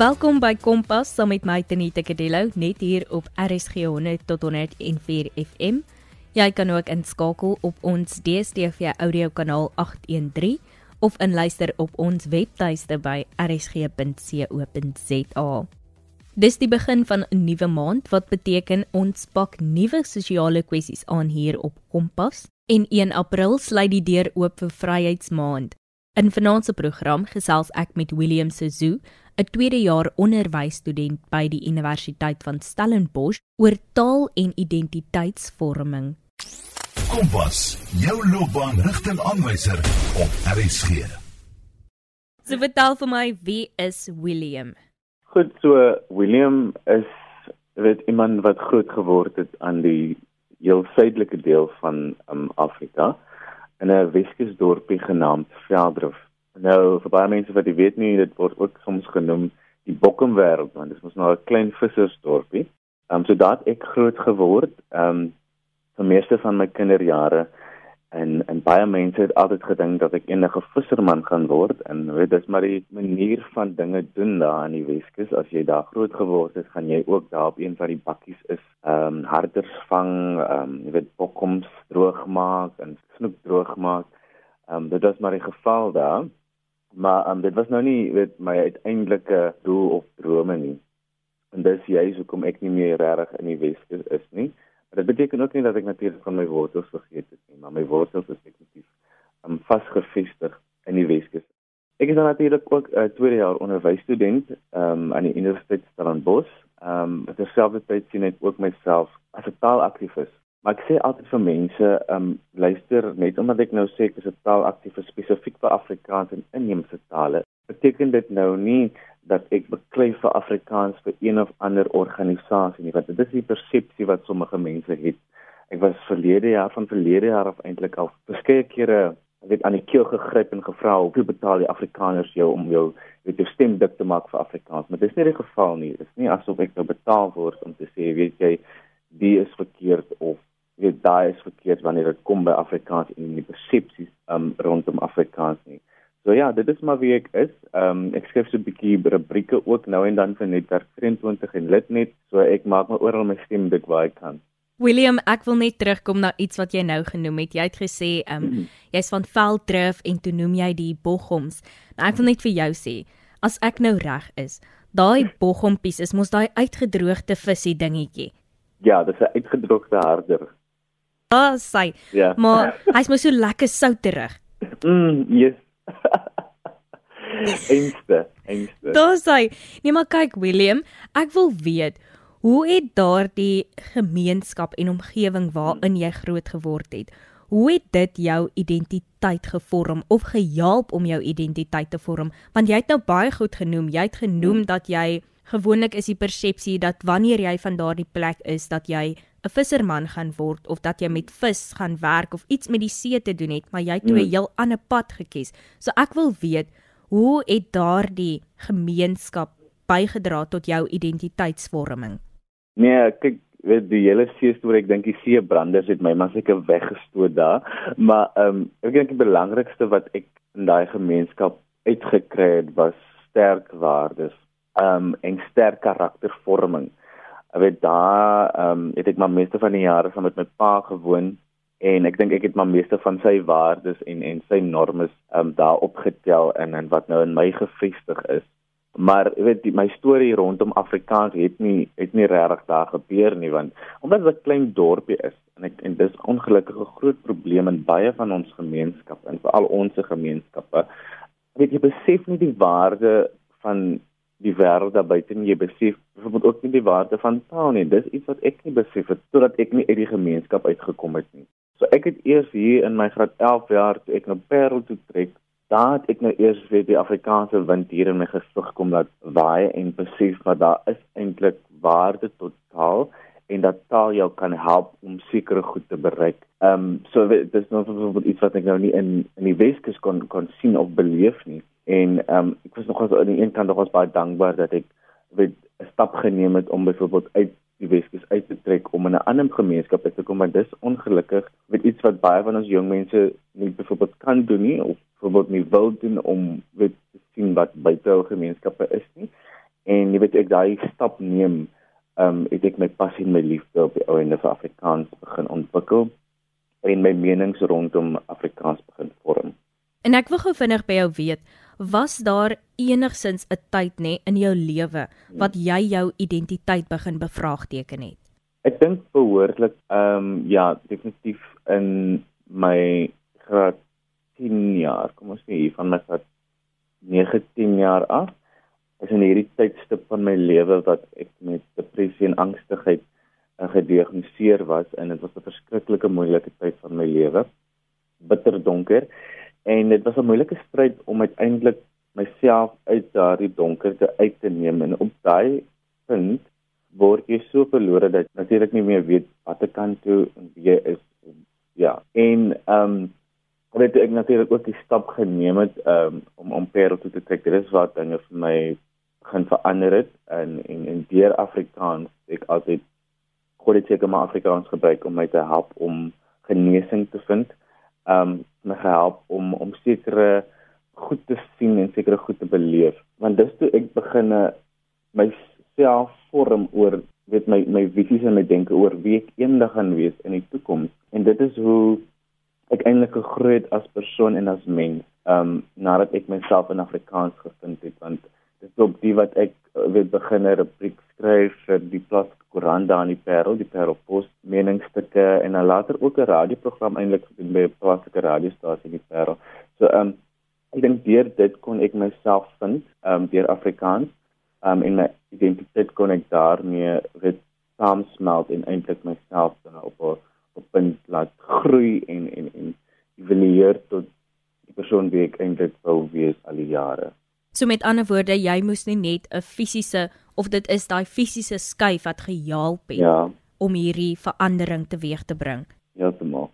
Welkom by Kompas saam met my Tenita Kadello net hier op RSG 100 tot 104 FM. Jy kan ook inskakel op ons DStv audio kanaal 813 of inluister op ons webtuiste by rsg.co.za. Dis die begin van 'n nuwe maand wat beteken ons pak nuwe sosiale kwessies aan hier op Kompas en 1 April sluit die deur oop vir Vryheidsmaand. In vanaand se program gesels ek met William Sezoo, 'n tweedejaar onderwysstudent by die Universiteit van Stellenbosch oor taal en identiteitsvorming. Kompas, jou loopbaanrigtingaanwyser op RSG. So vertel vir my, wie is William? Goed, so William is weet iemand wat groot geword het aan die heel suidelike deel van um, Afrika in 'n Weskus dorpie genaamd Veldrif. Nou vir baie mense wat dit weet nie, dit word ook soms genoem die Bokkenwêreld want dit is mos nou 'n klein vissersdorpie. Ehm um, so daad ek groot geword, ehm um, vir meeste van my kinderjare. En en baie mense het altyd gedink dat ek enige visserman gaan word. En weet dis maar die manier van dinge doen daar in die Weskus. As jy daar groot geword het gaan jy ook daar op een van die bakkies is. Ehm um, harders vang ehm um, jy weet bokkoms droogmaak en snoek droogmaak. Ehm um, dit was maar die geval daar maar ehm um, dit was nou nie weet my uiteindelike doel of drome nie en dis juist hoekom ek nie meer regtig in die Weskus is nie Maar dit beteken ook nie dat ek natuurlik van my wortels vergeet het nie, maar my wortels is definitief um, vasgevestig in die Weskus. Ek is dan natuurlik ook 'n uh, tweede jaar onderwysstudent um, aan die Universiteit Stellenbosch. Ehm um, terselfdertyd sien ek ook myself as 'n taalaktivis. Maar ek sê altyd vir mense, ehm um, luister net omdat ek nou sê ek is 'n taalaktivis spesifiek vir Afrikaans en inheemse tale, beteken dit nou nie dat ek beklei vir Afrikaans vir een of ander organisasie nie want dit is die persepsie wat sommige mense het. Ek was verlede jaar van verlede jaar af eintlik al verskeie kere weet aan die keel gegryp en gevra hoeveel betaal die Afrikaners jou om jou weet jou stem dik te maak vir Afrikaans maar dit is nie die geval nie. Dit is nie asof ek nou betaal word om te sê weet jy die is verkeerd of weet daai is verkeerd wanneer dit kom by Afrikaans en die persepsies um, rondom Afrikaans nie. So ja, dit is maar wie ek is. Um, ek skryf so 'n bietjie rubrieke ook nou en dan vir Netwerk 23 en Litnet, so ek maak my oral my stem dik waar ek kan. William, ek wil net terugkom na iets wat jy nou genoem het. Jy het gesê ehm um, jy's van Veldrif en toe noem jy die boggoms. Nou ek wil net vir jou sê, as ek nou reg is, daai boggompies is mos daai uitgedroogde visie dingetjie. Ja, dis 'n uitgedroogde harder. Ah, sy. Ja. Maar hy's mos so lekker souterig. Mm, yes. Einste, einste. Dis hy. Nee maar kyk William, ek wil weet hoe het daardie gemeenskap en omgewing waarin jy groot geword het, hoe het dit jou identiteit gevorm of gehelp om jou identiteit te vorm? Want jy het nou baie goed genoem. Jy het genoem dat jy gewoonlik is die persepsie dat wanneer jy van daardie plek is dat jy 'n visserman gaan word of dat jy met vis gaan werk of iets met die see te doen het, maar jy het toe 'n mm. heel ander pad gekies. So ek wil weet, hoe het daardie gemeenskap bygedra tot jou identiteitsvorming? Nee, kyk, weet die hele see storie, ek dink die see branders het my maar seker weggestoot daar, maar ehm um, ek dink die belangrikste wat ek in daai gemeenskap uitgekry het was sterk waardes, ehm um, en sterk karaktervorming. Ek weet daar ehm um, het ek maar meeste van die jare saam met my pa gewoon en ek dink ek het maar meeste van sy waardes en en sy norme ehm um, daar opgetel en en wat nou in my gefestig is. Maar jy weet die, my storie rondom Afrikaans het nie het nie regtig daar gebeur nie want omdat dit 'n klein dorpie is en ek en dis ongelukkige groot probleem in baie van ons gemeenskappe en veral ons gemeenskappe. Weet jy besef nie die waarde van die wêreld daar buite nie jy besef byvoorbeeld ook nie die waarde van taal nie. Dis iets wat ek nie besef het totdat ek nie uit die gemeenskap uitgekom het nie. So ek het eers hier in my graad 11 jaar toe ek na Parel toe trek daar het ek nou eers weer die Afrikaanse wind hier in my gesig kom dat waai en besef dat daar is eintlik waarde tot taal en dat taal jou kan help om sekere goed te bereik. Ehm um, so dit is nou byvoorbeeld iets wat ek nou nie in in die Weskus kon kon sien of beleef nie. En ehm um, ek was nog aan die een kant nog baie dankbaar dat ek weet 'n stap geneem het om byvoorbeeld uit die Weskus uit te trek om in 'n ander gemeenskap te kom want dis ongelukkig weet iets wat baie van ons jong mense nie byvoorbeeld kan doen nie of byvoorbeeld nie wil doen om weet te sien wat buite hul gemeenskappe is nie. en jy weet ek daai stap neem ehm um, het ek my passie en my liefde op die ou ende vir Afrikaans begin ontwikkel en my menings rondom Afrikaans begin vorm. En ek wil gou vinnig by jou weet, was daar enigsins 'n tyd nê in jou lewe wat jy jou identiteit begin bevraagteken het? Ek dink behoorlik ehm um, ja, definitief in my graad 10 jaar, kom ons sê hier van my graad 9 10 jaar af is in hierdie tydstip van my lewe wat ek met depressie en angstigheid uh, gediagnoseer was en dit was 'n verskriklike moeilike tyd van my lewe. Bitter donker en dit was 'n moeilike stryd om uiteindelik myself uit daardie donkerte uit te neem en op daai punt word jy so verlore dat natuurlik nie meer weet watter kant toe en wie is. Ja, en ehm um, weet ek natuurlik ook die stap geneem het um, om om Parel toe te trek. Dit is wat dinge vir my gaan verander het en en in deur Afrikaans ek altyd God het seker maar Afrikaans gebruik om my te help om genesing te vind. Um my gehelp om om sekere goed te sien en sekere goed te beleef. Want dis toe ek begin myself vorm oor weet my my visies en my denke oor wie ek eendag gaan wees in die toekoms. En dit is hoe ek eintlik gegroei het as persoon en as mens. Um nadat ek myself in Afrikaans gevind het want dis op die wat ek uh, weet begin 'n rubriek skryf vir die plaaslike koerant daar in die Parel, die Parel Post, meningsstukke en dan later ook 'n radioprogram eintlik gedoen by 'n plaaslike radiostasie in die Parel. So um ek dink deur dit kon ek myself vind um deur Afrikaans um en my identiteit kon ek daarmee weet saamsmelt en eintlik myself dan op 'n op 'n punt laat groei en en en evolueer tot die persoon wie ek eintlik wou wees al die jare. So met ander woorde, jy moes nie net 'n fisiese of dit is daai fisiese skuif wat gehelp het ja. om hierdie verandering teweeg te bring. Ja, te maak.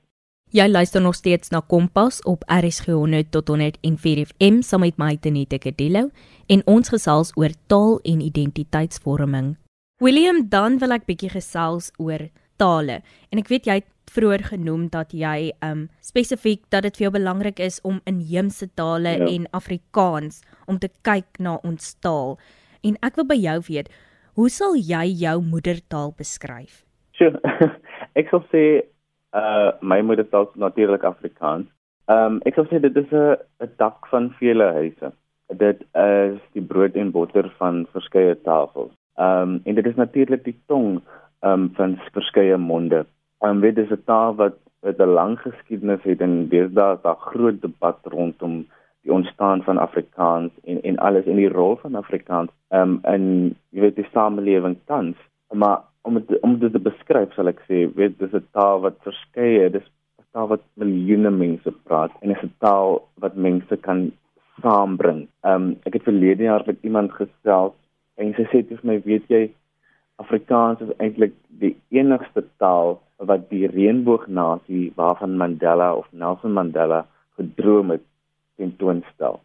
Jy luister nog steeds na Kompas op RSG 100 tot 104 FM saam met my Tenette Kadillo en ons gesels oor taal en identiteitsvorming. William, dan wil ek bietjie gesels oor tale. En ek weet jy het vroeër genoem dat jy um spesifiek dat dit vir jou belangrik is om inheemse tale ja. en Afrikaans om te kyk na ons taal. En ek wil by jou weet, hoe sal jy jou moedertaal beskryf? Sure. ek sal sê uh my moedertaal is natuurlik Afrikaans. Um ek sal sê dit is 'n 'n dak van vele huise. Dit is die brood en botter van verskeie tafels. Um en dit is natuurlik die tong um van verskeie monde. Um weet dis 'n taal wat wat 'n lang geskiedenis het en deesdae is daar groot debat rondom die ontstaan van Afrikaans en en alles in die rol van Afrikaans um in jy weet die samelewing tans. Maar om dit om dit te beskryf sal ek sê, weet dis 'n taal wat verskeie, dis 'n taal wat miljoene mense praat en is 'n taal wat mense kan saambring. Um ek het verlede jaar met iemand gesels en sy sê vir my, weet jy, Afrikaans is eintlik die enigste taal wat die reënboognasie waarvan Mandela of Nelson Mandela gedroom het tentoonstel.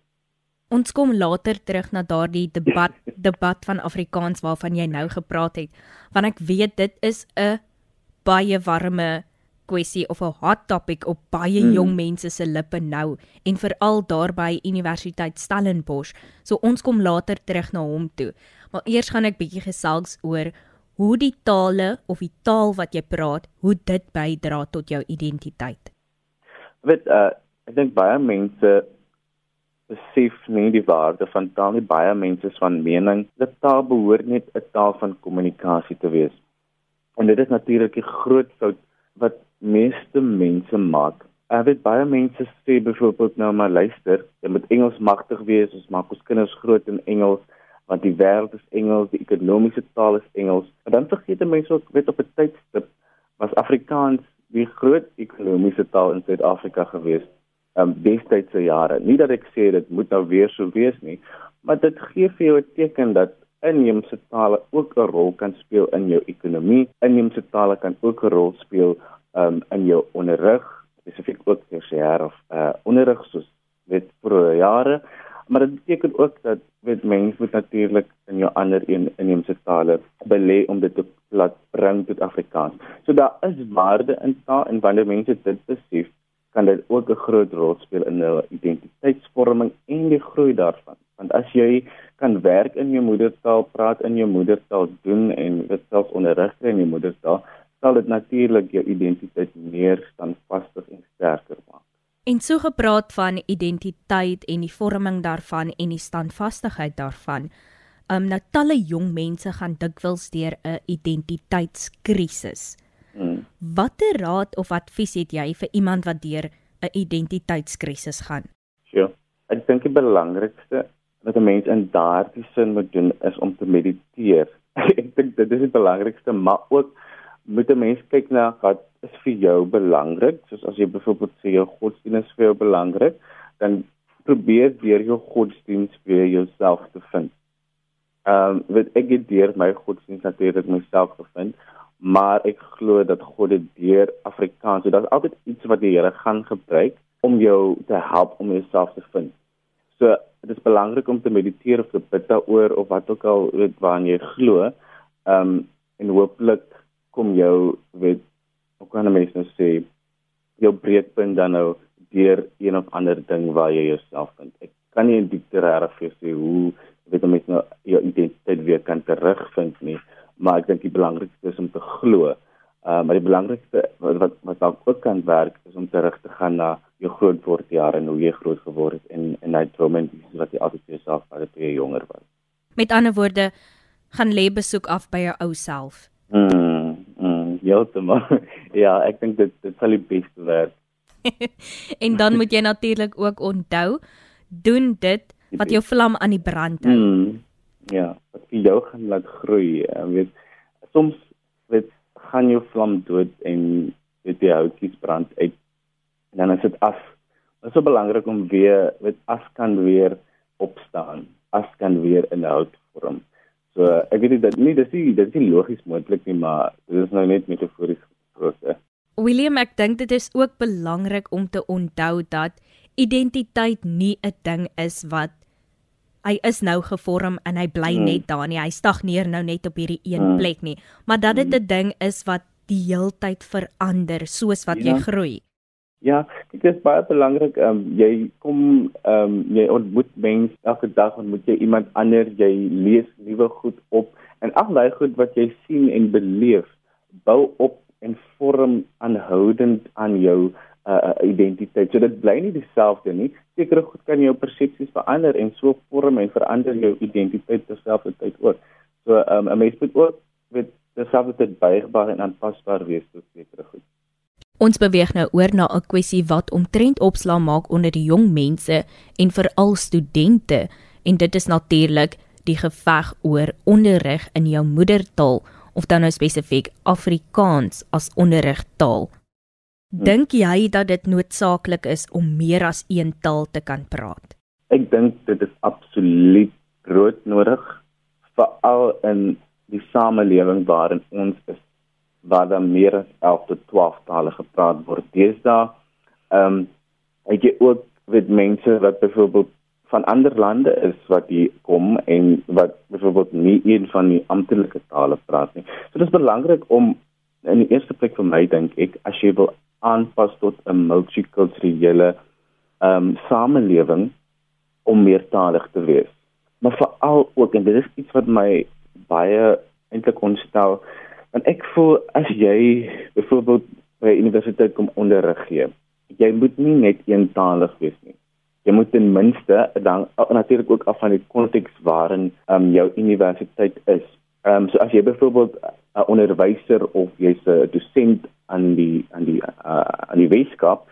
Ons kom later terug na daardie debat debat van Afrikaans waarvan jy nou gepraat het, want ek weet dit is 'n baie warme kwessie of 'n hot topic op baie hmm. jong mense se lippe nou en veral daar by Universiteit Stellenbosch. So ons kom later terug na hom toe. Maar eers gaan ek bietjie gesels oor hoe die tale of die taal wat jy praat, hoe dit bydra tot jou identiteit. Weet uh ek dink baie mense besef nie die waarde van taal nie. Baie mense is van mening dat taal behoort net 'n taal van kommunikasie te wees. En dit is natuurlik 'n groot fout wat meeste mense maak. Ek weet baie mense sê byvoorbeeld nou maar luister, jy moet Engels magtig wees, ons maak ons kinders groot in Engels want die wêreld is Engels, die ekonomiese taal is Engels. En dan vergeet mense ook weet op 'n tydstip was Afrikaans die groot ekonomiese taal in Suid-Afrika gewees. Um, destydse jare. Nie dat ek sê dit moet nou weer so wees nie, maar dit gee vir jou 'n teken dat inheemse tale ook 'n rol kan speel in jou ekonomie. Inheemse tale kan ook 'n rol speel um, in jou onderrig, spesifiek ook tersiêr of uh onderrig soos weet vir jare maar dit beteken ook dat weet mense moet natuurlik in jou ander een inheemse tale belê om dit te laat bring tot Afrikaans. So daar is waarde in taal en wanneer mense dit besef, kan dit ook 'n groot rol speel in hulle identiteitsvorming en die groei daarvan Want as jy kan werk in jou moedertaal, praat in jou moedertaal, doen en dit self onderrig in jou moedertaal, sal dit natuurlik jou identiteit meer standvastig en sterker maak. En so gepraat van identiteit en die vorming daarvan en die standvastigheid daarvan. Um nou talle jong mense gaan dikwels deur 'n identiteitskrisis. Hmm. Watter raad of advies het jy vir iemand wat deur 'n identiteitskrisis gaan? Ja, ek dink die belangrikste wat 'n mens in daardie sin moet doen is om te mediteer. ek dink dit is die belangrikste, maar ook moet 'n mens kyk na wat is vir jou belangrik. Soos as jy byvoorbeeld sê jou godsdienst is vir jou belangrik, dan probeer deur jou godsdienst weer jouself te vind. Ehm um, weet ek het deur my godsdienst natuurlik myself gevind, maar ek glo dat God dit deur Afrikaans, so daar's altyd iets wat die Here gaan gebruik om jou te help om jouself te vind. So dit is belangrik om te mediteer of te bid daaroor of wat ook al weet waaraan jy glo. Ehm um, en hooplik kom jou weet hoe kan 'n mens nou sê jou breekpunt dan nou deur een of ander ding waar jy jouself vind. Ek kan nie in diepte reg vir sê hoe weet 'n mens nou jou identiteit weer kan terugvind nie, maar ek dink die belangrikste is om te glo. Uh maar die belangrikste wat wat dalk ook kan werk is om terug te gaan na jou grootword jare en hoe jy groot geword het en en daai drome wat jy altyd vir jouself gehad het toe jy jonger was. Met ander woorde, gaan lê besoek af by jou ou self. Mm, mm heeltemal. ja, ek dink dit dit sal die beste werk. en dan moet jy natuurlik ook onthou doen dit wat jou vlam aan die brand hou. Mm, ja, wat vir jou gaan laat groei. Jy weet, soms weet gaan jou vlam dood en weet die houtjies brand uit. En dan is dit af. Dit is so belangrik om weer weet as kan weer opstaan. As kan weer in hout vorm. So ek weet dit nie dis nie dit is nie logies moontlik nie, maar dit is nou net metafories gesproke. William, ek dink dit is ook belangrik om te onthou dat identiteit nie 'n ding is wat hy is nou gevorm en hy bly hmm. net daar nie. Hy stagneer nou net op hierdie een hmm. plek nie, maar dat dit. 'n ding is wat die heeltyd verander soos wat ja. jy groei. Ja, dit is baie belangrik. Ehm um, jy kom ehm um, jy ontmoet mense elke dag en moet jy iemand anders, jy lees nuwe goed op en al daai goed wat jy sien en beleef bou op en vorm aanhoudend aan jou uh, identiteit. So dit bly nie dieselfde nie. Sekere goed kan jou persepsies verander en so vorm en verander jou identiteit terselfdertyd ook. So um, 'n mens moet ook weet terselfdertyd buigbaar en aanpasbaar wees tot sekere goed. Ons beweeg nou oor na 'n kwessie wat omtrent opslaa maak onder die jong mense en veral studente en dit is natuurlik die geveg oor onderrig in jou moedertaal of dan nou spesifiek Afrikaans as onderrigtaal. Hm. Dink jy dat dit noodsaaklik is om meer as een taal te kan praat? Ek dink dit is absoluut broodnodig veral in die samelewing waarin ons is waar daar meer as 11 tot 12 tale gepraat word. Deesdae ehm um, het jy ook met mense wat byvoorbeeld van ander lande is wat hier kom en wat byvoorbeeld nie een van die amptelike tale praat nie. So dit is belangrik om in die eerste plek vir my dink ek as jy wil aanpas tot 'n multikulturele ehm um, samelewing om meertalig te wees. Maar veral ook en dit is iets wat my baie eintlik ontstel Want ek voel as jy byvoorbeeld by universiteit kom onderrig gee, jy moet nie net eentalig wees nie. Jy moet ten minste dan natuurlik ook af van die konteks waarin um, jou universiteit is. Ehm um, so as jy byvoorbeeld 'n onderwyser of jy's 'n dosent aan die aan die uh, aan die wetenskap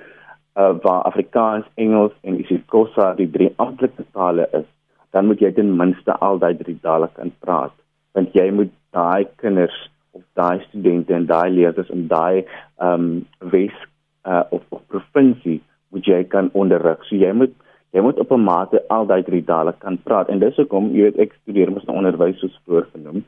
uh, waar Afrikaans, Engels en isiXhosa die drie amptelike tale is, dan moet jy ten minste al daai drie tale kan praat. Want jy moet daai kinders of daai studente en daai leerders in daai ehm um, wes uh, of, of provinsie moet jy kan onderrig. So jy moet jy moet op 'n mate al daai drie tale kan praat en dis hoekom jy weet ek studeer mos nou onderwys soos voor genoem.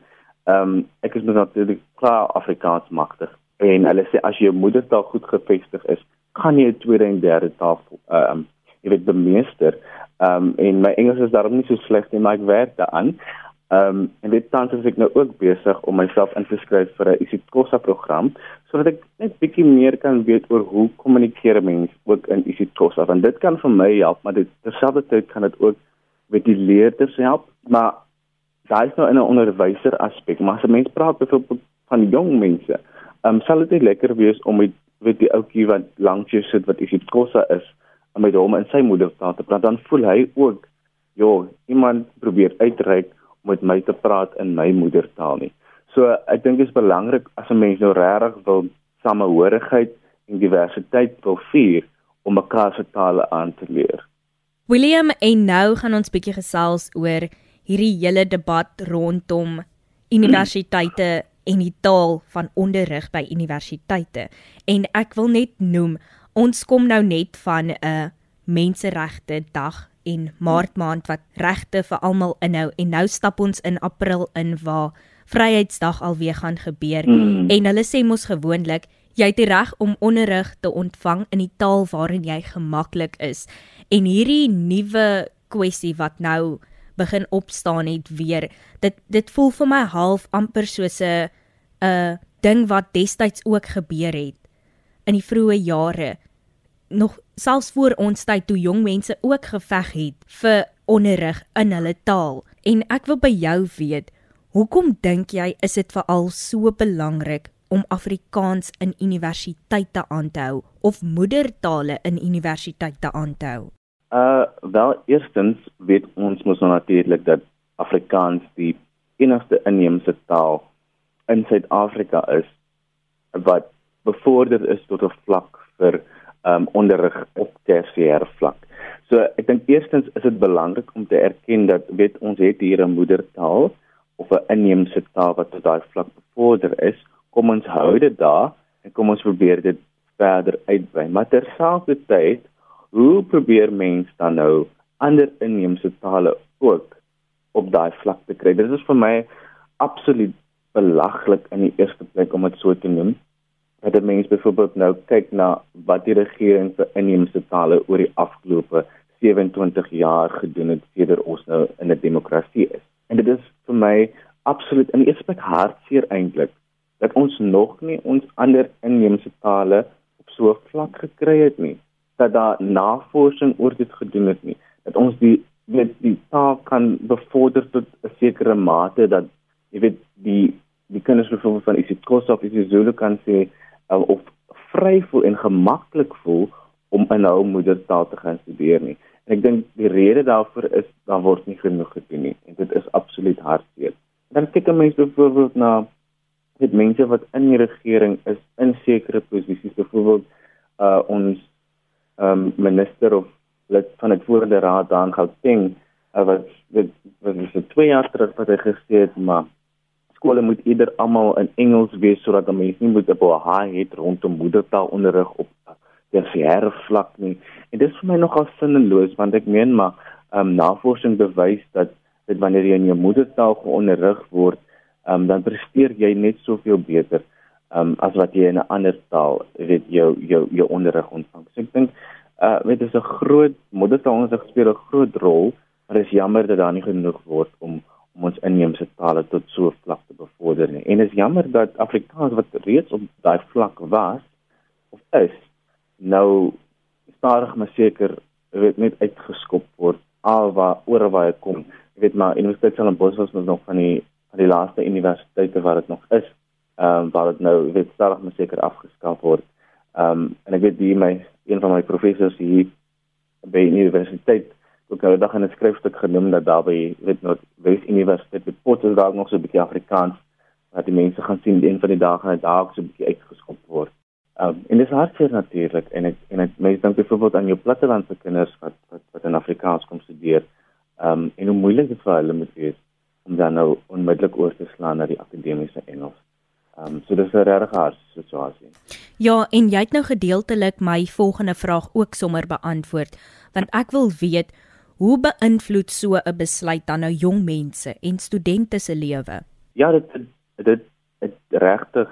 Ehm um, ek is natuurlik klaar Afrikaans magtig en hulle sê as jou moedertaal goed gevestig is, gaan jy 'n tweede en derde taal ehm um, jy weet bemeester. Ehm um, en my Engels is daarom nie so sleg nie, maar ek werk daaraan. Ehm um, en dit tans is ek nou ook besig om myself in te skryf vir 'n isiXhosa program sodat ek net bietjie meer kan weet oor hoe kommunikeer mense ook in isiXhosa want dit kan vir my help maar dit terselfdertyd kan dit ook met die leerders help, maar daar is nou 'n onderwyser aspek, maar as 'n mens praat byvoorbeeld van jong mense, ehm um, sal dit nie lekker wees om met weet die ouetjie wat langs jou sit wat isiXhosa is, om met hom in sy moedertaal te praat, dan voel hy ook, ja, iemand probeer uitreik om met my te praat in my moedertaal nie. So ek dink dit is belangrik as 'n mens nou regtig wil samehorigheid en diversiteit wil vier om mekaar se tale aan te leer. William, en nou gaan ons bietjie gesels oor hierdie hele debat rondom universiteite en die taal van onderrig by universiteite. En ek wil net noem, ons kom nou net van 'n menseregte dag en maart maand wat regte vir almal inhou en nou stap ons in april in waar Vryheidsdag alweer gaan gebeur mm. en hulle sê mos gewoonlik jy het die reg om onderrig te ontvang in die taal waarin jy gemaklik is. En hierdie nuwe kwessie wat nou begin opstaan het weer, dit dit voel vir my half amper soos 'n 'n ding wat destyds ook gebeur het in die vroeë jare. Nog selfs voor ons tyd toe jong mense ook geveg het vir onderrig in hulle taal. En ek wil by jou weet, hoekom dink jy is dit veral so belangrik om Afrikaans in universiteite aan te hou of moedertale in universiteite aan te hou? Uh wel eerstens weet ons mos nou natuurlik dat Afrikaans die enigste inheemse taal in Suid-Afrika is wat bevorder is tot 'n vlak vir um onderrig op tersiêre vlak. So ek dink eerstens is dit belangrik om te erken dat weet ons het hier 'n moedertaal of 'n inheemse taal wat tot daai vlak bevorder is kom ons hou dit daar en kom ons probeer dit verder uitbrei. Maar terselfdertyd, hoe probeer mens dan nou ander inheemse tale ook op daai vlak te kry? Dit is vir my absoluut belaglik in die eerste plek om dit so te noem. Dat 'n mens byvoorbeeld nou kyk na wat die regering vir inheemse tale oor die afgelope 27 jaar gedoen het sedert ons nou in 'n demokrasie is. En dit is vir my absoluut in die eerste plek hartseer eintlik dat ons nog nie ons ander inheemse tale op so 'n vlak gekry het nie dat daar navorsing oor dit gedoen het nie. Dat ons die weet die taal kan bevorder tot 'n sekere mate dat jy weet die die kinders byvoorbeeld van isiXhosa of isiZulu kan sê uh, of vry voel en gemaklik voel om in hul moedertaal te gaan studeer nie. En ek dink die rede daarvoor is daar word nie genoeg gedoen nie. En dit is absoluut hartseer. Dan kyk 'n mens byvoorbeeld na dit mense wat in die regering is in sekere posisies. Byvoorbeeld uh ons um minister of lid van die voorde raad daan Gauteng uh, wat wat is dit 2 jaar terug wat hy gesê het maar skole moet eerder almal in Engels wees sodat mense nie moet op high het rondom moedertaalonderrig op tersiêre vlak nie. En dit is vir my nogal sinneloos want ek meen maar um navorsing bewys dat dit wanneer jy in jou moedertaal geonderrig word um, dan presteer jy net soveel beter um, as wat jy in 'n ander taal weet jou jou jou onderrig ontvang. So ek dink uh weet dit is 'n groot moedertaal ons speel 'n groot rol, maar is jammer dat daar nie genoeg word om om ons inheemse tale tot so 'n vlak te bevorder nie. En is jammer dat Afrikaans wat reeds op daai vlak was of is nou stadig maar seker weet net uitgeskop word al waar oor waar hy kom. Jy weet maar Universiteit Stellenbosch was nog van die van die laaste universiteite wat dit nog is, ehm um, waar dit nou weet stadig maar seker afgeskaf word. Ehm um, en ek weet die my een van my professors hier by die universiteit ook nou dag in 'n skryfstuk genoem dat daar by weet nog Wes Universiteit by Potchefstroom daar nog so 'n bietjie Afrikaans wat die mense gaan sien een van die dae gaan dit daar so 'n bietjie uitgeskop word. Ehm um, en dis hartseer natuurlik en ek en ek mense dink byvoorbeeld aan jou plattelandse kinders wat wat wat in Afrikaans kom studeer. Ehm um, en hoe moeilik dit vir hulle moet wees om dan nou onmiddellik oor te slaan na die akademiese Engels. Ehm um, so dis 'n regtig harde situasie. Ja, en jy het nou gedeeltelik my volgende vraag ook sommer beantwoord, want ek wil weet hoe beïnvloed so 'n besluit dan nou jong mense en studente se lewe? Ja, dit dit dit regtig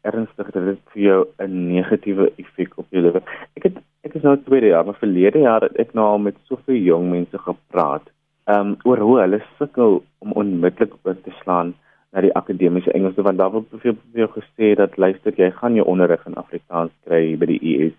ernstig dat dit vir jou 'n negatiewe effek op jou lewe. Ek het ek is nou tweede jaar, maar verlede jaar het ek nou al met soveel jong mense gepraat ehm um, oor hoe hulle sukkel om onmiddellik oor te slaan na die akademiese Engels want daar word baie jou gesê dat luister jy gaan jou onderrig in Afrikaans kry by die US.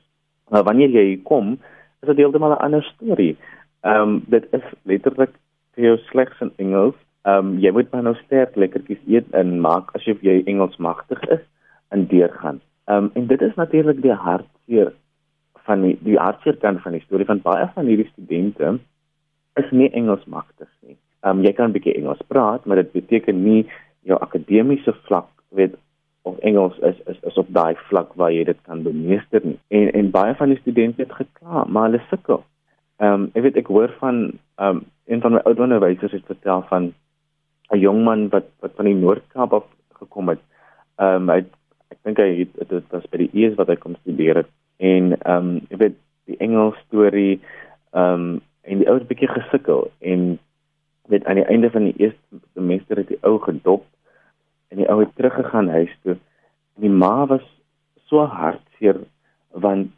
Maar wanneer jy kom, is dit heeltemal 'n ander storie. Ehm um, dit is letterlik vir jou slegs in Engels. Ehm um, jy moet maar nou sterk lekkertjies eet en maak asof jy Engels magtig is en deurgaan. Ehm um, en dit is natuurlik die hartseer van die die hartseer kant van die storie van baie van hierdie studente is nie Engels magtig nie. Ehm um, jy kan 'n bietjie Engels praat, maar dit beteken nie jou akademiese vlak weet of Engels is is is op daai vlak waar jy dit kan bemeester nie. En en baie van die studente het gekla, maar hulle sukkel. Ehm um, ek weet ek hoor van ehm um, een van my oud onderwysers het vertel van 'n jong man wat wat van die Noord-Kaap af gekom het. Ehm um, hy ek dink hy het dit was by die ES wat hy kom studeer het en ehm um, ek weet die Engels storie ehm um, en die ou het 'n bietjie gesukkel en weet aan die einde van die eerste semester het die ou gedop en die ou het teruggegaan huis toe. En die ma was so hartseer want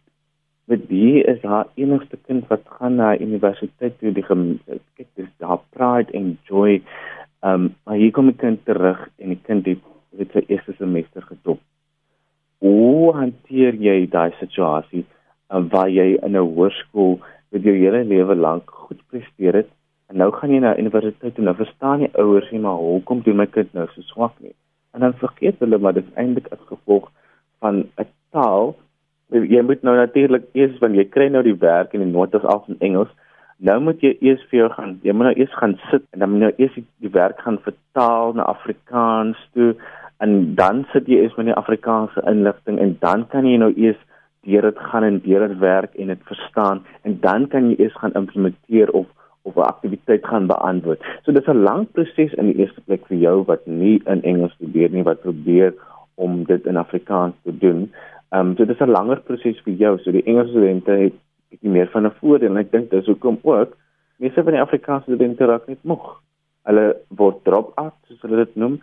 met die is haar enigste kind wat gaan na universiteit toe die kyk dis daar pride and joy. Ehm um, maar hier kom die kind terug en die kind het weet sy eerste semester gedop. Hoe hanteer jy daai situasie um, waar jy in 'n hoërskool met jou hele lewe lank goed presteer het En nou gaan jy na universiteit toe, nou verstaan jy ouers nie maar hoekom doen my kind nou so swak nie. En dan vergeet hulle maar dit is eintlik as gevolg van 'n taal. Jy moet nou natuurlik eers wanneer jy kry nou die werk en die notas af in Engels, nou moet jy eers vir jou gaan, jy moet nou eers gaan sit en dan moet jy nou eers die werk gaan vertaal na Afrikaans toe en dan sit jy eers met die Afrikaanse inligting en dan kan jy nou eers deur dit gaan en deur dit werk en dit verstaan en dan kan jy eers gaan implementeer of of 'n aktiwiteit gaan beantwoord. So dis 'n lang proses in die eerste plek vir jou wat nie in Engels studeer nie wat probeer om dit in Afrikaans te doen. Ehm um, so dis 'n langer proses vir jou. So die Engelse studente het bietjie meer van 'n voordeel en ek dink dis hoekom ook meeste van die Afrikaanse studente raak net moeg. Hulle word drop out soos hulle dit noem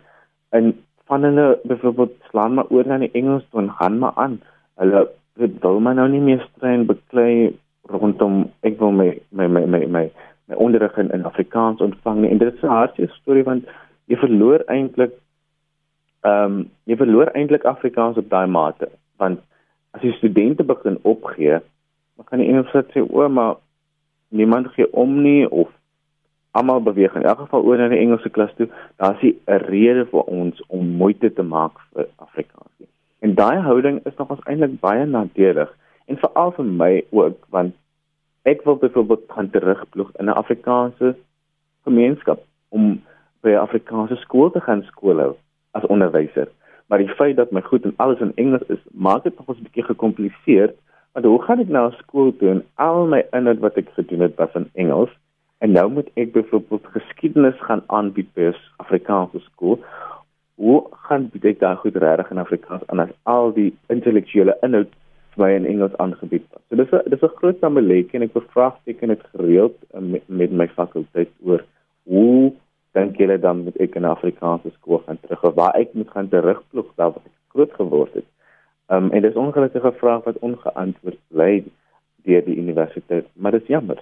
en van hulle byvoorbeeld slaan maar oor na die Engels toe en gaan maar aan. Hulle wil maar nou nie meer streng beklei rondom ek wil my my my, my my onderrig in, in Afrikaans ontvang nie. En dit is 'n hartseer storie want jy verloor eintlik ehm um, jy verloor eintlik Afrikaans op daai mate. Want as jy studente begin opgee dan kan jy eenvoudig sê o maar niemand gee om nie of almal beweeg in elk geval oor na die Engelse klas toe. Daar's 'n rede vir ons om moeite te maak vir Afrikaans en daai houding is nog ons eintlik baie nadelig en veral vir my ook want ek wil byvoorbeeld gaan terugploeg in 'n Afrikaanse gemeenskap om by 'n Afrikaanse skool te gaan skoolhou as onderwyser. Maar die feit dat my goed en alles in Engels is, maak dit nog 'n bietjie gekompliseerd. Want hoe gaan ek nou skool toe en al my inhoud wat ek gedoen het was in Engels en nou moet ek byvoorbeeld geskiedenis gaan aanbied by 'n Afrikaanse skool? Hoe gaan ek daai goed regtig in Afrikaans en as al die intellektuele inhoud my in Engels aangebied word. So dis 'n dis 'n groot samelewing en ek bevraagteken dit gereeld uh, met, met my fakulteit oor hoe dink julle dan met ek in Afrikaanse skool gaan terug of waar ek moet gaan terugploeg daar waar ek groot geword het. Um en dis ongelukkige vraag wat ongeantwoord bly deur die universiteit, maar dit is jammer.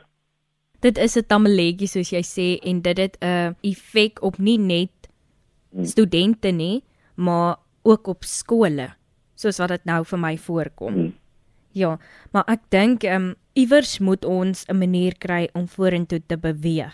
Dit is 'n tamaletjie soos jy sê en dit het 'n effek op nie net hmm. studente nie, maar ook op skole soos wat dit nou vir my voorkom. Hmm. Ja, maar ek dink ehm um, iewers moet ons 'n manier kry om vorentoe te beweeg.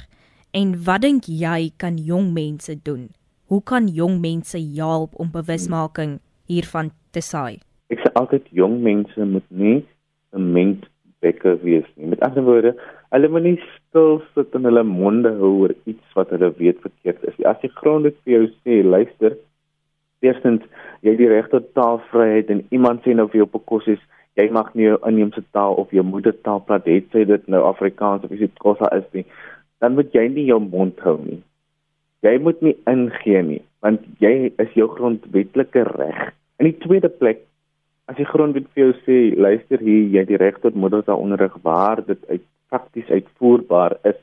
En wat dink jy kan jong mense doen? Hoe kan jong mense help om bewusmaking hiervan te saai? Ek sê altyd jong mense moet nie 'n ment bekker wees nie. Met ander woorde, hulle moet nie stil sit en hulle monde hou oor iets wat hulle weet verkeerd is. As jy grondig vir jou sê, luister, eerstens jy die reg tot taalvryheid en iemand sê nou vir jou op 'n kos is jy mag nie jou inheemse taal of jou moedertaal praat het sê dit nou Afrikaans of is dit Xhosa is nie dan moet jy nie jou mond hou nie. Jy moet nie ingee nie want jy is jou grondwetlike reg. In die tweede plek as die grondwet vir jou sê luister hier jy het die reg tot moedertaal onderrig waar dit uit prakties uitvoerbaar is.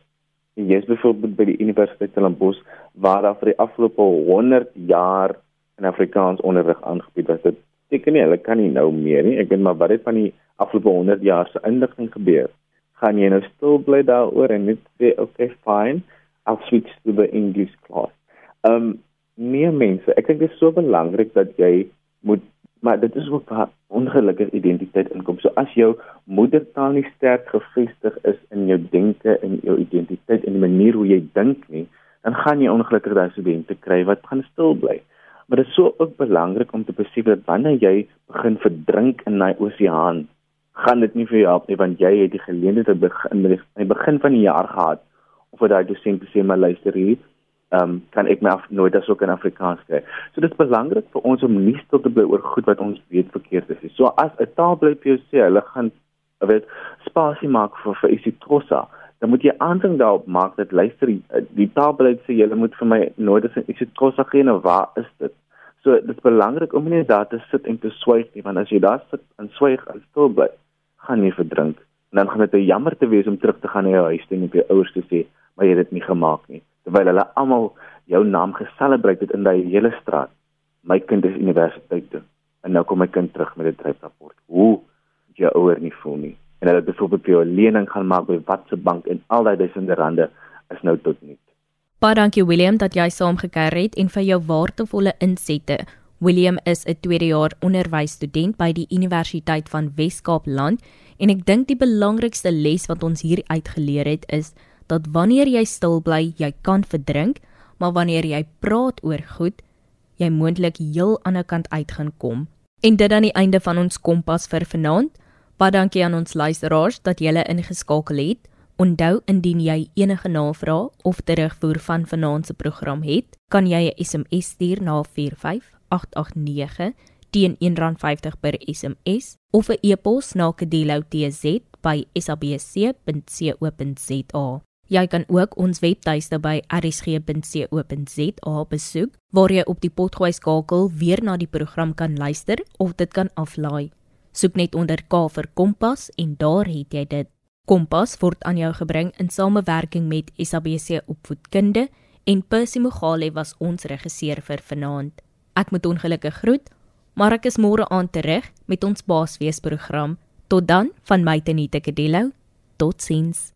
En jy is byvoorbeeld by die Universiteit Stellenbosch waar daar vir die afgelope 100 jaar in Afrikaans onderrig aangebied was. Dit teken nie hulle kan nie nou meer nie. Ek weet maar wat het van die afgelope 100 jaar se inligting gebeur? Gaan jy nou stil bly daaroor en net sê okay, fine, I'll switch to the English class. Um meer mense, ek dink dit is so belangrik dat jy moet maar dit is ook waar ongelukkige identiteit inkom. So as jou moedertaal nie sterk gevestig is in jou denke en jou identiteit en die manier hoe jy dink nie, dan gaan jy ongelukkig daai studente kry wat gaan stil bly. Maar dit is so ook belangrik om te besef dat wanneer jy begin verdrink in daai oseaan, gaan dit nie vir jou help nie want jy het die geleentheid te begin in die begin van die jaar gehad of vir daai dosent te sê maar luister hier, ehm um, kan ek my af, nooit as ook in Afrikaans kry. So dit is belangrik vir ons om nie stil te bly oor goed wat ons weet verkeerd is nie. So as 'n taal bly vir jou sê hulle gaan weet spasie maak vir vir isitrosa dan moet jy aandag daarop maak dat luister die, die taalbeleid sê jy moet vir my nooit as 'n isitrosa gee en waar is dit so dit is belangrik om nie daar te sit en te swyg nie want as jy daar sit en swyg en stil bly gaan jy verdrink. En dan gaan dit 'n jammer te wees om terug te gaan na jou huis toe en op jou ouers te sê maar jy het dit nie gemaak nie. Terwyl hulle almal jou naam geselebreit het in daai hele straat. My kind is universiteit toe en nou kom my kind terug met 'n dryfrapport. Hoe jou ouer nie voel nie? En hulle byvoorbeeld vir jou 'n lening gaan maak by watse bank en al daai duisende rande is nou tot nul. Baie dankie William dat jy saamgeker het en vir jou waardevolle insette. William is 'n tweedejaar onderwysstudent by die Universiteit van Wes-Kaapland en ek dink die belangrikste les wat ons hier uitgeleer het is dat wanneer jy stil bly, jy kan verdrink, maar wanneer jy praat oor goed, jy moontlik heel aan 'n kant uit gaan kom. En dit aan die einde van ons kompas vir vanaand. Baie dankie aan ons luisteraars dat julle ingeskakel het. Onthou indien jy enige navrae of terugvoer van vanaand se program het, kan jy 'n SMS stuur na 45889 teen R1.50 per SMS of 'n e-pos na kedeloutz@sabc.co.za. Jy kan ook ons webtuiste by rsg.co.za besoek waar jy op die potgooi skakel weer na die program kan luister of dit kan aflaai. Soek net onder K vir Kompas en daar het jy dit. Kompas word aan jou gebring in samewerking met SABC Opvoedkunde en Percy Mogale was ons regisseur vir vanaand. Ek moet ongelukkig groet, maar ek is môre aand terug met ons Baasfees program. Tot dan van my Tenita Kadello. Totsiens.